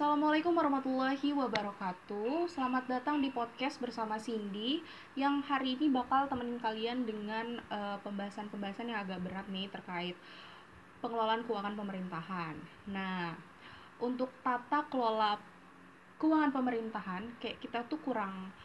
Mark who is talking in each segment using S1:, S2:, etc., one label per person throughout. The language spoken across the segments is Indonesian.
S1: Assalamualaikum warahmatullahi wabarakatuh. Selamat datang di podcast bersama Cindy Yang hari ini bakal temenin kalian dengan eh, pembahasan-pembahasan yang agak berat nih terkait pengelolaan keuangan pemerintahan. Nah, untuk tata kelola keuangan pemerintahan Kayak kita tuh kurang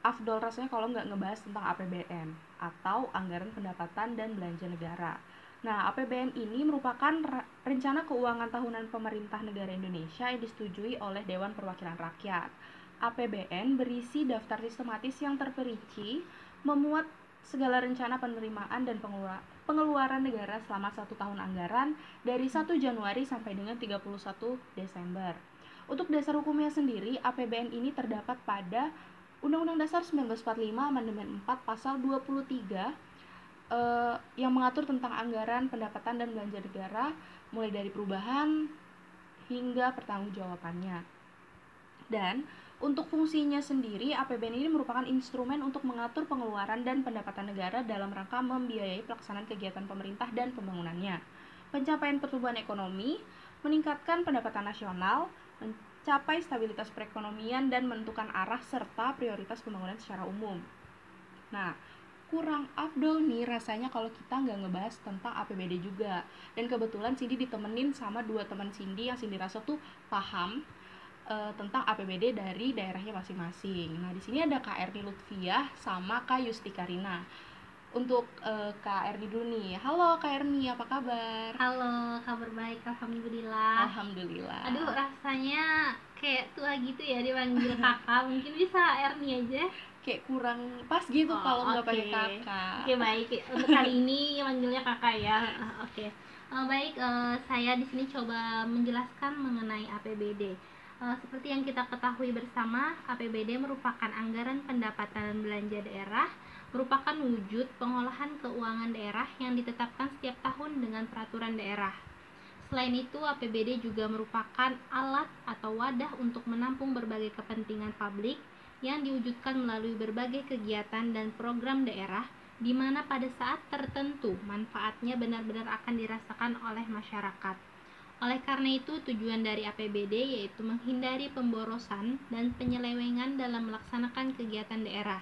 S1: afdol rasanya kalau nggak ngebahas tentang APBN Atau Anggaran Pendapatan dan Belanja Negara Nah, APBN ini merupakan rencana keuangan tahunan pemerintah negara Indonesia yang disetujui oleh Dewan Perwakilan Rakyat. APBN berisi daftar sistematis yang terperinci, memuat segala rencana penerimaan dan pengelua- pengeluaran negara selama satu tahun anggaran dari 1 Januari sampai dengan 31 Desember. Untuk dasar hukumnya sendiri, APBN ini terdapat pada Undang-Undang Dasar 1945 Amandemen 4 Pasal 23 eh, yang mengatur tentang anggaran pendapatan dan belanja negara mulai dari perubahan hingga pertanggungjawabannya. Dan untuk fungsinya sendiri, APBN ini merupakan instrumen untuk mengatur pengeluaran dan pendapatan negara dalam rangka membiayai pelaksanaan kegiatan pemerintah dan pembangunannya. Pencapaian pertumbuhan ekonomi, meningkatkan pendapatan nasional, mencapai stabilitas perekonomian dan menentukan arah serta prioritas pembangunan secara umum. Nah, kurang afdol nih rasanya kalau kita nggak ngebahas tentang APBD juga dan kebetulan Cindy ditemenin sama dua teman Cindy yang Cindy rasa tuh paham eh, tentang APBD dari daerahnya masing-masing. Nah di sini ada Kak Erni Lutfiah sama Kak Yusti Karina. Untuk eh, Kak Erni dulu nih, halo Kak Erni apa kabar?
S2: Halo, kabar baik, alhamdulillah.
S1: Alhamdulillah.
S2: Aduh, rasanya kayak tua gitu ya dipanggil kakak. Mungkin bisa Erni aja.
S1: Kayak kurang pas gitu
S2: Oh,
S1: kalau nggak pakai
S2: oke.
S1: kakak.
S2: Oke, baik. Untuk kali ini manggilnya kakak ya. Oke. Eh, baik, eh, saya di sini coba menjelaskan mengenai APBD. Eh, seperti yang kita ketahui bersama, APBD merupakan anggaran pendapatan dan belanja daerah, merupakan wujud pengolahan keuangan daerah yang ditetapkan setiap tahun dengan peraturan daerah. Selain itu, APBD juga merupakan alat atau wadah untuk menampung berbagai kepentingan publik yang diwujudkan melalui berbagai kegiatan dan program daerah di mana pada saat tertentu manfaatnya benar-benar akan dirasakan oleh masyarakat. Oleh karena itu, tujuan dari APBD yaitu menghindari pemborosan dan penyelewengan dalam melaksanakan kegiatan daerah,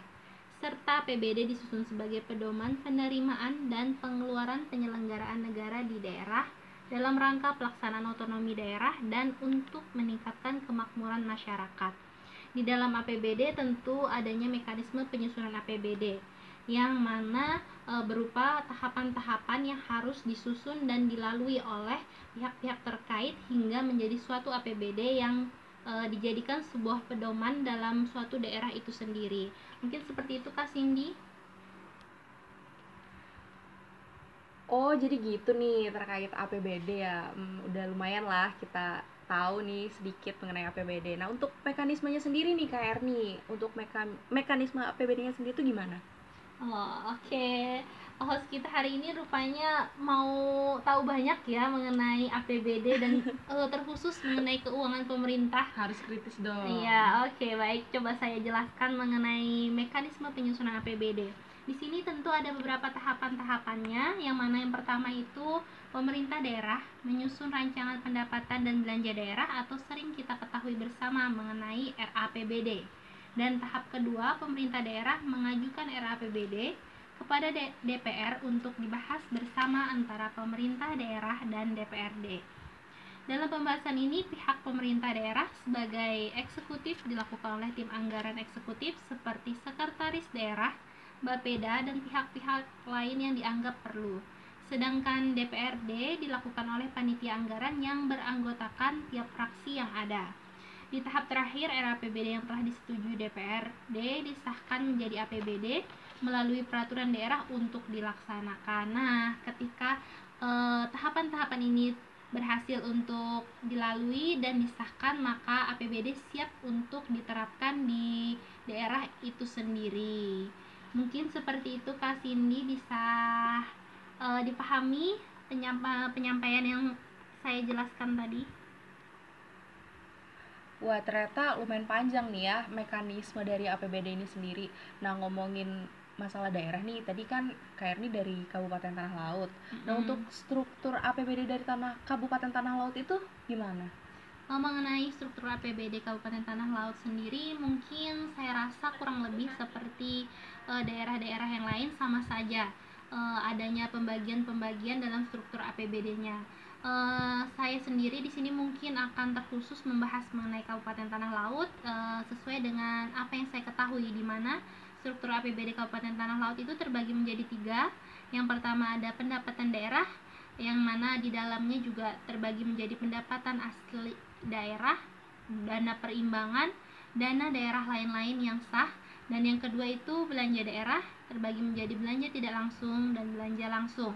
S2: serta APBD disusun sebagai pedoman penerimaan dan pengeluaran penyelenggaraan negara di daerah dalam rangka pelaksanaan otonomi daerah dan untuk meningkatkan kemakmuran masyarakat. Di dalam APBD tentu adanya mekanisme penyusunan APBD yang mana e, berupa tahapan-tahapan yang harus disusun dan dilalui oleh pihak-pihak terkait hingga menjadi suatu APBD yang e, dijadikan sebuah pedoman dalam suatu daerah itu sendiri. Mungkin seperti itu Kak Cindy.
S1: Oh, jadi gitu nih terkait APBD ya. Hmm, udah lumayan lah kita tahu nih sedikit mengenai APBD. Nah, untuk mekanismenya sendiri nih Kak Erni, untuk meka- mekanisme APBD-nya sendiri itu gimana?
S2: Oh, oke. Host kita hari ini rupanya mau tahu banyak ya mengenai APBD dan eh, terkhusus mengenai keuangan pemerintah.
S1: Harus kritis dong.
S2: Iya, oke, baik. Coba saya jelaskan mengenai mekanisme penyusunan APBD. Di sini tentu ada beberapa tahapan-tahapannya, yang mana yang pertama itu pemerintah daerah menyusun rancangan pendapatan dan belanja daerah atau sering kita ketahui bersama mengenai RAPBD. Dan tahap kedua, pemerintah daerah mengajukan RAPBD kepada DPR untuk dibahas bersama antara pemerintah daerah dan DPRD. Dalam pembahasan ini, pihak pemerintah daerah sebagai eksekutif dilakukan oleh tim anggaran eksekutif seperti sekretaris daerah, Bapeda, dan pihak-pihak lain yang dianggap perlu. Sedangkan DPRD dilakukan oleh panitia anggaran yang beranggotakan tiap fraksi yang ada. Di tahap terakhir, RAPBD yang telah disetujui DPRD disahkan menjadi APBD melalui peraturan daerah untuk dilaksanakan. Nah, ketika eh, tahapan-tahapan ini berhasil untuk dilalui dan disahkan maka APBD siap untuk diterapkan di daerah itu sendiri mungkin seperti itu Kak Cindy bisa eh, dipahami penyampa- penyampaian yang saya jelaskan tadi
S1: Wah, ternyata lumayan panjang nih ya mekanisme dari APBD ini sendiri. Nah, ngomongin masalah daerah nih, tadi kan Kak Erni dari Kabupaten Tanah Laut. Nah,
S2: Mm.
S1: untuk struktur APBD dari tanah Kabupaten Tanah Laut itu gimana?
S2: Uh, mengenai struktur APBD Kabupaten Tanah Laut sendiri mungkin saya rasa kurang lebih seperti daerah-daerah uh, yang lain sama saja uh, adanya pembagian-pembagian dalam struktur APBD-nya. Uh, saya sendiri di sini mungkin akan terkhusus membahas mengenai Kabupaten Tanah Laut sesuai dengan apa yang saya ketahui di mana struktur APBD Kabupaten Tanah Laut itu terbagi menjadi tiga. Yang pertama ada pendapatan daerah, yang mana di dalamnya juga terbagi menjadi pendapatan asli daerah, dana perimbangan, dana daerah lain-lain yang sah, dan yang kedua itu belanja daerah terbagi menjadi belanja tidak langsung dan belanja langsung.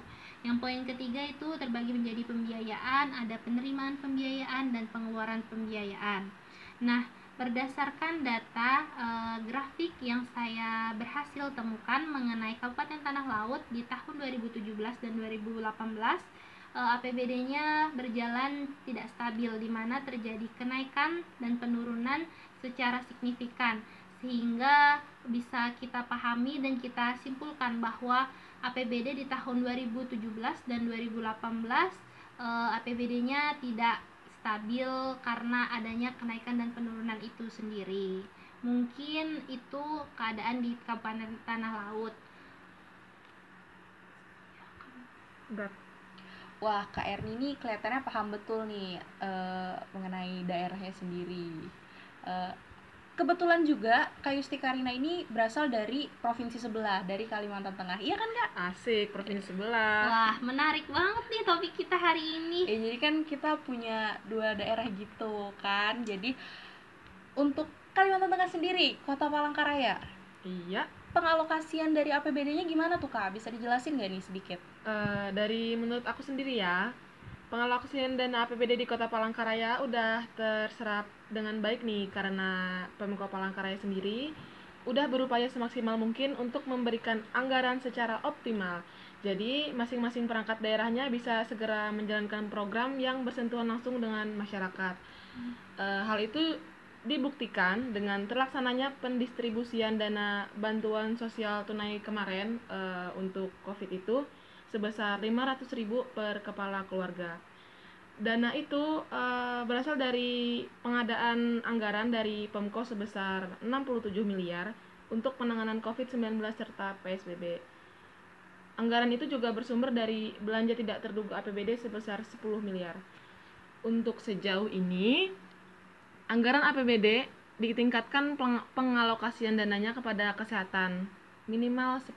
S2: Yang poin ketiga itu terbagi menjadi pembiayaan, ada penerimaan pembiayaan dan pengeluaran pembiayaan. Nah, berdasarkan data e, grafik yang saya berhasil temukan mengenai Kabupaten Tanah Laut di tahun 2017 dan 2018, e, APBD-nya berjalan tidak stabil di mana terjadi kenaikan dan penurunan secara signifikan sehingga bisa kita pahami dan kita simpulkan bahwa APBD di tahun 2017 dan 2018 eh, APBD-nya tidak stabil karena adanya kenaikan dan penurunan itu sendiri. Mungkin itu keadaan di Kabupaten Tanah Laut.
S1: Wah, Kak Erni ini kelihatannya paham betul nih uh, mengenai daerahnya sendiri. Uh, kebetulan juga Kak Yusti Karina ini berasal dari provinsi sebelah, dari Kalimantan Tengah. Iya kan, Kak?
S3: Asik, provinsi sebelah.
S2: Wah, menarik banget nih topik kita hari ini.
S1: Eh, jadi kan kita punya dua daerah gitu kan. Jadi untuk Kalimantan Tengah sendiri, Kota Palangkaraya.
S3: Iya.
S1: Pengalokasian dari APBD-nya gimana tuh, Kak? Bisa dijelasin gak nih sedikit?
S3: Uh, dari menurut aku sendiri ya, pengalokasian dana APBD di Kota Palangkaraya udah terserap dengan baik nih karena Pemko Palangkaraya sendiri udah berupaya semaksimal mungkin untuk memberikan anggaran secara optimal. Jadi, masing-masing perangkat daerahnya bisa segera menjalankan program yang bersentuhan langsung dengan masyarakat. Hmm. E, hal itu dibuktikan dengan terlaksananya pendistribusian dana bantuan sosial tunai kemarin e, untuk COVID itu sebesar 500.000 per kepala keluarga dana itu uh, berasal dari pengadaan anggaran dari Pemko sebesar 67 miliar untuk penanganan COVID-19 serta PSBB. Anggaran itu juga bersumber dari belanja tidak terduga APBD sebesar 10 miliar. Untuk sejauh ini, anggaran APBD ditingkatkan pengalokasian dananya kepada kesehatan minimal 10%.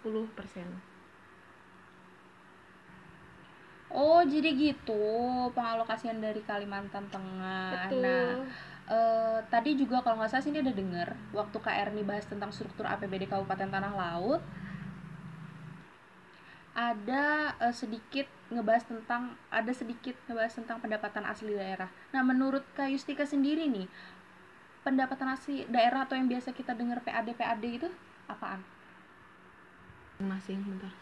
S1: Oh, jadi gitu pengalokasian dari Kalimantan Tengah.
S3: Betul.
S1: Nah, uh, tadi juga kalau nggak salah sini ada dengar waktu KR nih bahas tentang struktur APBD Kabupaten Tanah Laut ada uh, sedikit ngebahas tentang ada sedikit ngebahas tentang pendapatan asli daerah. Nah, menurut Kak Yustika sendiri nih, pendapatan asli daerah atau yang biasa kita dengar PAD PAD itu apaan?
S3: Masing, bentar.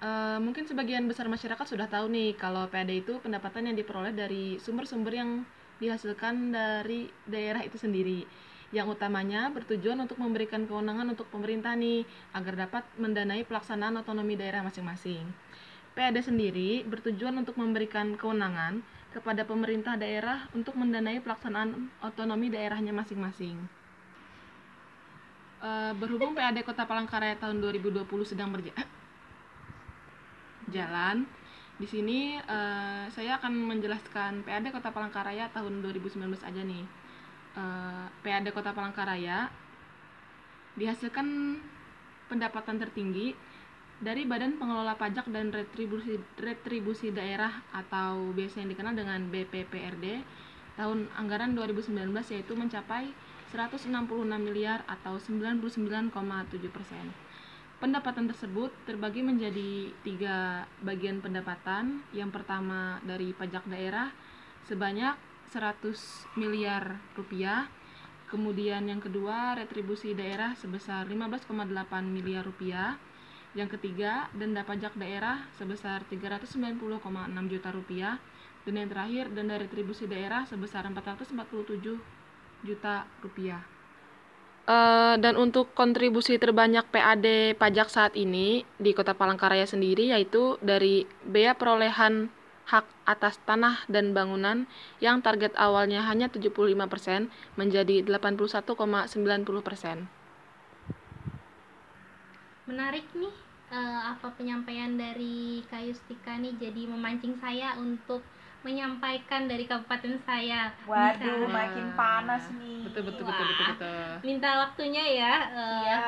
S3: Uh, mungkin sebagian besar masyarakat sudah tahu nih kalau PAD itu pendapatan yang diperoleh dari sumber-sumber yang dihasilkan dari daerah itu sendiri yang utamanya bertujuan untuk memberikan kewenangan untuk pemerintah nih agar dapat mendanai pelaksanaan otonomi daerah masing-masing. PAD sendiri bertujuan untuk memberikan kewenangan kepada pemerintah daerah untuk mendanai pelaksanaan otonomi daerahnya masing-masing. Uh, berhubung PAD Kota Palangkaraya tahun 2020 sedang berjalan jalan. Di sini uh, saya akan menjelaskan PAD Kota Palangkaraya tahun 2019 aja nih. Eh, PAD Kota Palangkaraya dihasilkan pendapatan tertinggi dari Badan Pengelola Pajak dan Retribusi, Retribusi Daerah atau biasa yang dikenal dengan BPPRD tahun anggaran 2019 yaitu mencapai 166 miliar atau 99,7 persen. Pendapatan tersebut terbagi menjadi tiga bagian pendapatan. Yang pertama dari pajak daerah sebanyak 100 miliar rupiah. Kemudian yang kedua retribusi daerah sebesar 15,8 miliar rupiah. Yang ketiga denda pajak daerah sebesar 390,6 juta rupiah. Dan yang terakhir denda retribusi daerah sebesar 447 juta rupiah. Uh, dan untuk kontribusi terbanyak PAD pajak saat ini di Kota Palangkaraya sendiri yaitu dari bea perolehan hak atas tanah dan bangunan yang target awalnya hanya 75% menjadi 81,90%.
S2: Menarik nih uh, apa penyampaian dari Kayustika nih jadi memancing saya untuk menyampaikan dari kabupaten saya.
S1: Waduh, Bisa. makin panas nih.
S3: Betul betul betul betul betul.
S2: Minta waktunya ya. Uh, iya.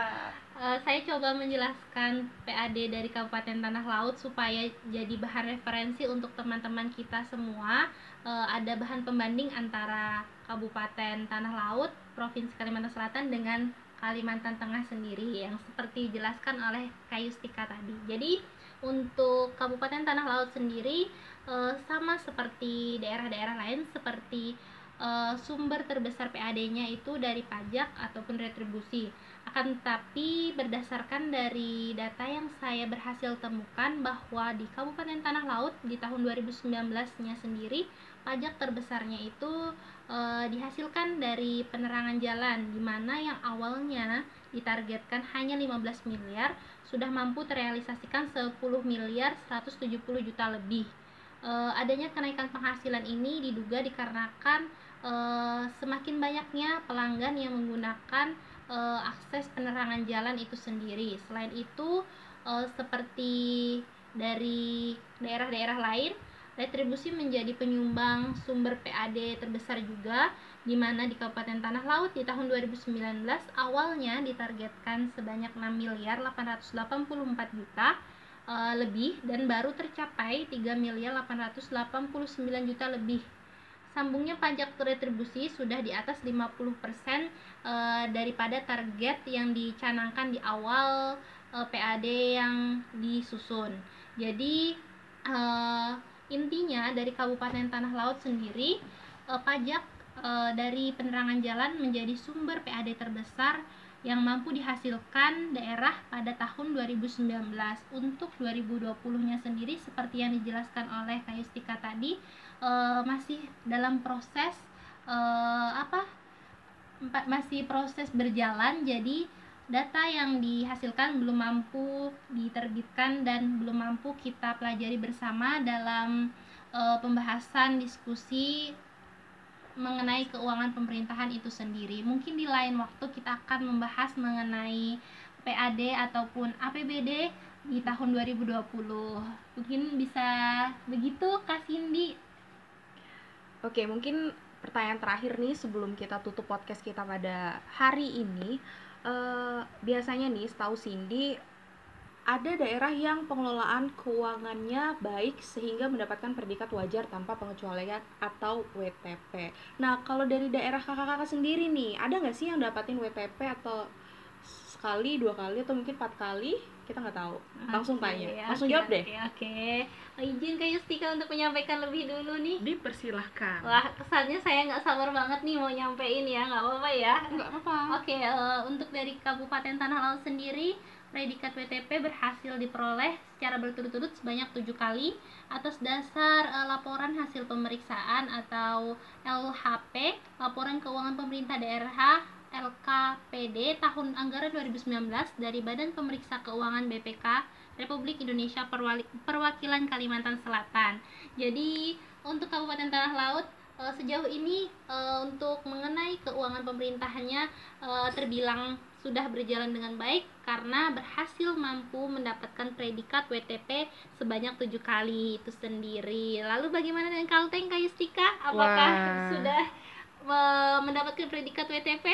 S2: Uh, saya coba menjelaskan PAD dari Kabupaten Tanah Laut supaya jadi bahan referensi untuk teman-teman kita semua. Uh, ada bahan pembanding antara Kabupaten Tanah Laut, Provinsi Kalimantan Selatan dengan Kalimantan Tengah sendiri yang seperti dijelaskan oleh Kayustika tadi. Jadi untuk Kabupaten Tanah Laut sendiri uh, sama seperti daerah-daerah lain seperti uh, sumber terbesar PAD-nya itu dari pajak ataupun retribusi. Akan tetapi berdasarkan dari data yang saya berhasil temukan bahwa di Kabupaten Tanah Laut di tahun 2019-nya sendiri pajak terbesarnya itu e, dihasilkan dari penerangan jalan di mana yang awalnya ditargetkan hanya 15 miliar sudah mampu terrealisasikan 10 miliar 170 juta lebih uh, adanya kenaikan penghasilan ini diduga dikarenakan uh, semakin banyaknya pelanggan yang menggunakan uh, akses penerangan jalan itu sendiri. Selain itu, uh, seperti dari daerah-daerah lain, retribusi menjadi penyumbang sumber PAD terbesar juga di mana di Kabupaten Tanah Laut di tahun 2019 awalnya ditargetkan sebanyak 6 miliar 884 juta lebih dan baru tercapai 3 miliar 889 juta lebih. Sambungnya pajak retribusi sudah di atas 50% uh, eh, daripada target yang dicanangkan di awal eh, PAD yang disusun. Jadi uh, intinya dari Kabupaten Tanah Laut sendiri pajak dari penerangan jalan menjadi sumber PAD terbesar yang mampu dihasilkan daerah pada tahun 2019. Untuk 2020-nya sendiri seperti yang dijelaskan oleh Kayustika tadi e, masih dalam proses e, apa? masih proses berjalan jadi data yang dihasilkan belum mampu diterbitkan dan belum mampu kita pelajari bersama dalam e, pembahasan diskusi mengenai keuangan pemerintahan itu sendiri. Mungkin di lain waktu kita akan membahas mengenai PAD ataupun APBD di tahun 2020. Mungkin bisa begitu Kak Cindy.
S1: Oke, mungkin pertanyaan terakhir nih sebelum kita tutup podcast kita pada hari ini. Uh, biasanya nih, setahu Cindy, ada daerah yang pengelolaan keuangannya baik sehingga mendapatkan predikat wajar tanpa pengecualian atau WTP. Nah, kalau dari daerah kakak-kakak sendiri nih, ada nggak sih yang dapatin WTP atau sekali, dua kali, atau mungkin empat kali? Kita nggak tahu. Langsung okay, tanya. Langsung okay, jawab deh.
S2: Oke, okay, okay. Izin ke Yustika untuk menyampaikan lebih dulu nih.
S3: Dipersilahkan.
S2: Wah, kesannya saya nggak sabar banget nih mau nyampein ya, nggak apa-apa ya.
S1: Nggak apa-apa.
S2: Oke, okay, uh, eh, untuk dari Kabupaten Tanah Laut sendiri, predikat WTP berhasil diperoleh secara berturut-turut sebanyak tujuh kali atas dasar uh, laporan hasil pemeriksaan atau LHP, laporan keuangan pemerintah daerah LKPD tahun anggaran 2019 dari Badan Pemeriksa Keuangan BPK Republik Indonesia Perwakilan Kalimantan Selatan. Jadi untuk Kabupaten Tanah Laut uh, sejauh ini uh, untuk mengenai keuangan pemerintahannya uh, terbilang sudah berjalan dengan baik karena berhasil mampu mendapatkan predikat WTP sebanyak tujuh kali itu sendiri. Lalu bagaimana dengan Kalteng Kayustika? Apakah Wah. sudah mendapatkan predikat WTP?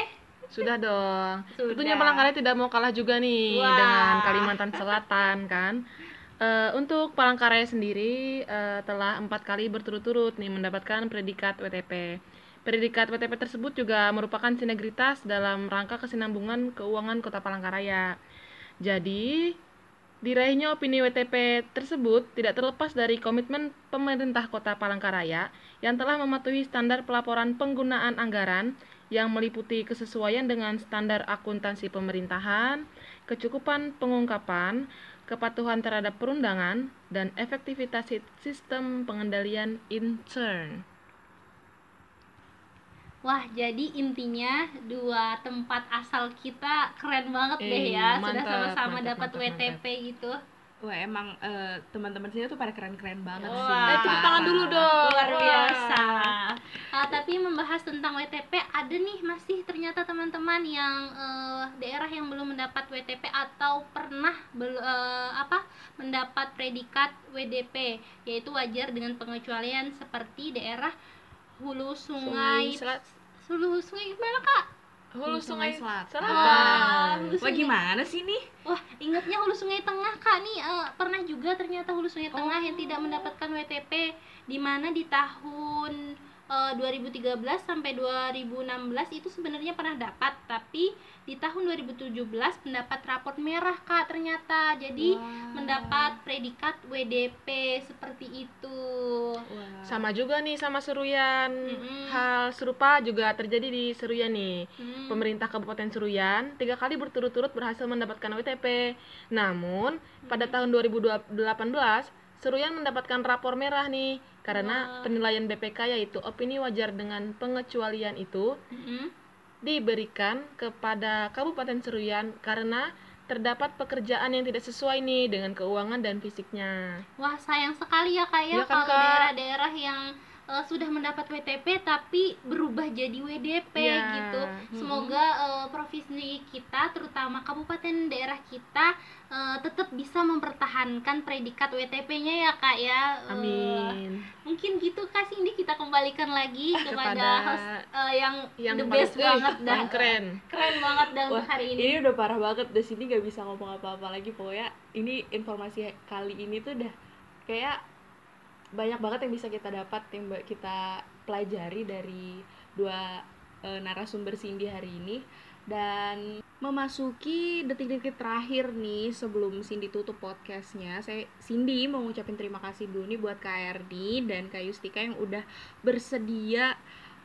S3: Sudah dong. Sudah. Tentunya Palangkaraya tidak mau kalah juga nih Wah. dengan Kalimantan Selatan kan. Uh, untuk Palangkaraya sendiri uh, telah empat kali berturut-turut nih mendapatkan predikat WTP. Predikat WTP tersebut juga merupakan sinergitas dalam rangka kesinambungan keuangan Kota Palangkaraya. Jadi, diraihnya opini WTP tersebut tidak terlepas dari komitmen pemerintah Kota Palangkaraya yang telah mematuhi standar pelaporan penggunaan anggaran yang meliputi kesesuaian dengan standar akuntansi pemerintahan, kecukupan pengungkapan, kepatuhan terhadap perundangan, dan efektivitas sistem pengendalian intern.
S2: Wah, jadi intinya dua tempat asal kita keren banget deh ya. Eh, Sudah sama-sama dapat WTP mantap. gitu.
S1: Wah emang eh, teman-teman sini tuh pada keren-keren banget sih.
S2: Wah.
S3: Eh, tepuk tangan dulu dong.
S2: luar
S3: Wah.
S2: biasa. Ah, tapi membahas tentang WTP ada nih masih ternyata teman-teman yang eh, daerah yang belum mendapat WTP atau pernah bel- eh, apa mendapat predikat WDP yaitu wajar dengan pengecualian seperti daerah hulu sungai,
S3: Selat-
S2: hulu sungai gimana kak?
S3: Hulu Sungai
S1: Selatan.
S3: Selatan.
S2: Wah,
S1: Wah
S2: sungai-
S1: gimana sih nih?
S2: Wah, ingatnya Hulu Sungai Tengah Kak nih eh, pernah juga ternyata Hulu Sungai Tengah yang tidak mendapatkan WTP di mana di tahun eh, 2013 sampai 2016 itu sebenarnya pernah dapat, tapi di tahun 2017 mendapat raport merah Kak ternyata. Jadi
S1: Wah.
S2: mendapat predikat WDP seperti itu.
S1: Wah.
S3: Sama juga nih sama Seruyan.
S2: Mm-mm.
S3: Hal serupa juga terjadi di Seruyan nih.
S2: Hmm.
S3: Pemerintah Kabupaten Seruyan tiga kali berturut-turut berhasil mendapatkan WTP. Namun pada tahun 2018 Seruyan mendapatkan rapor merah nih karena
S2: Wah.
S3: penilaian BPK yaitu opini wajar dengan pengecualian itu
S2: Mm-mm.
S3: diberikan kepada Kabupaten Seruyan karena terdapat pekerjaan yang tidak sesuai nih dengan keuangan dan fisiknya.
S2: Wah sayang sekali ya kak ya
S3: Iya kan,
S2: kalau daerah-daerah yang eh, sudah mendapat WTP tapi berubah jadi WDP
S3: Iya.
S2: gitu. Semoga eh, provinsi kita terutama kabupaten daerah kita eh, tetap bisa mempertahankan predikat WTP-nya ya kak ya.
S3: Amin.
S2: mungkin gitu kak Cindy kita kembalikan lagi kepada,
S3: Kepada
S2: host eh, yang,
S3: Yang
S2: the
S3: paling-
S2: best
S3: eh,
S2: banget
S3: paling keren.
S2: Keren banget untuk
S1: Wah,
S2: hari ini.
S1: ini udah parah banget. Di sini gak bisa ngomong apa-apa lagi. Pokoknya ini informasi kali ini tuh udah kayak banyak banget yang bisa kita dapat, yang kita pelajari dari dua eh, narasumber Cindy hari ini. Dan memasuki detik-detik terakhir nih sebelum Cindy tutup podcastnya, saya Cindy mau ngucapin terima kasih dulu nih buat KRD dan Kak Yustika yang udah bersedia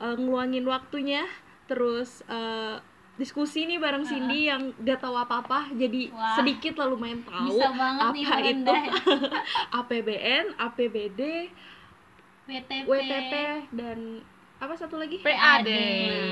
S1: eh, ngeluangin waktunya terus eh, diskusi nih bareng Cindy yang gak tahu apa-apa jadi
S2: Wah.
S1: sedikit lah lumayan tahu
S2: bisa banget nih
S1: apa itu
S2: ya.
S1: APBN, APBD,
S2: WTP.
S1: WTP dan apa satu lagi?
S3: PAD.
S1: Nah,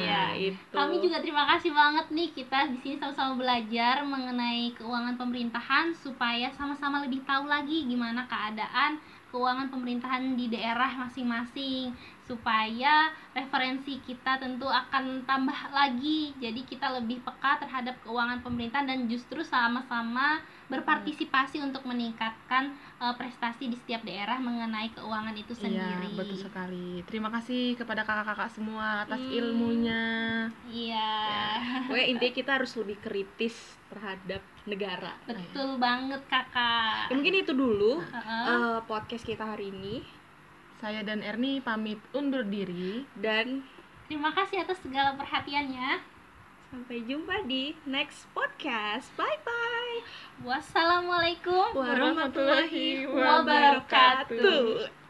S2: Iya.
S1: itu.
S2: Kami juga terima kasih banget nih kita di sini sama-sama belajar mengenai keuangan pemerintahan supaya sama-sama lebih tahu lagi gimana keadaan keuangan pemerintahan di daerah masing-masing supaya referensi kita tentu akan tambah lagi jadi kita lebih peka terhadap keuangan pemerintahan dan justru sama-sama berpartisipasi untuk meningkatkan eh, prestasi di setiap daerah mengenai keuangan itu sendiri.
S3: Iya, betul sekali. Terima kasih kepada kakak-kakak semua atas
S2: Hmm.
S3: ilmunya.
S2: Iya.
S1: Pokoknya intinya kita harus lebih kritis terhadap negara.
S2: Betul banget kakak.
S1: Ya, mungkin itu dulu
S2: Heeh.
S1: eh, podcast kita hari ini
S3: Saya dan Erni pamit undur diri.
S1: dan
S2: Terima kasih atas segala perhatiannya.
S1: sampai jumpa di next podcast. Bye bye.
S2: Wassalamualaikum
S1: Warahmatullahi wabarakatuh.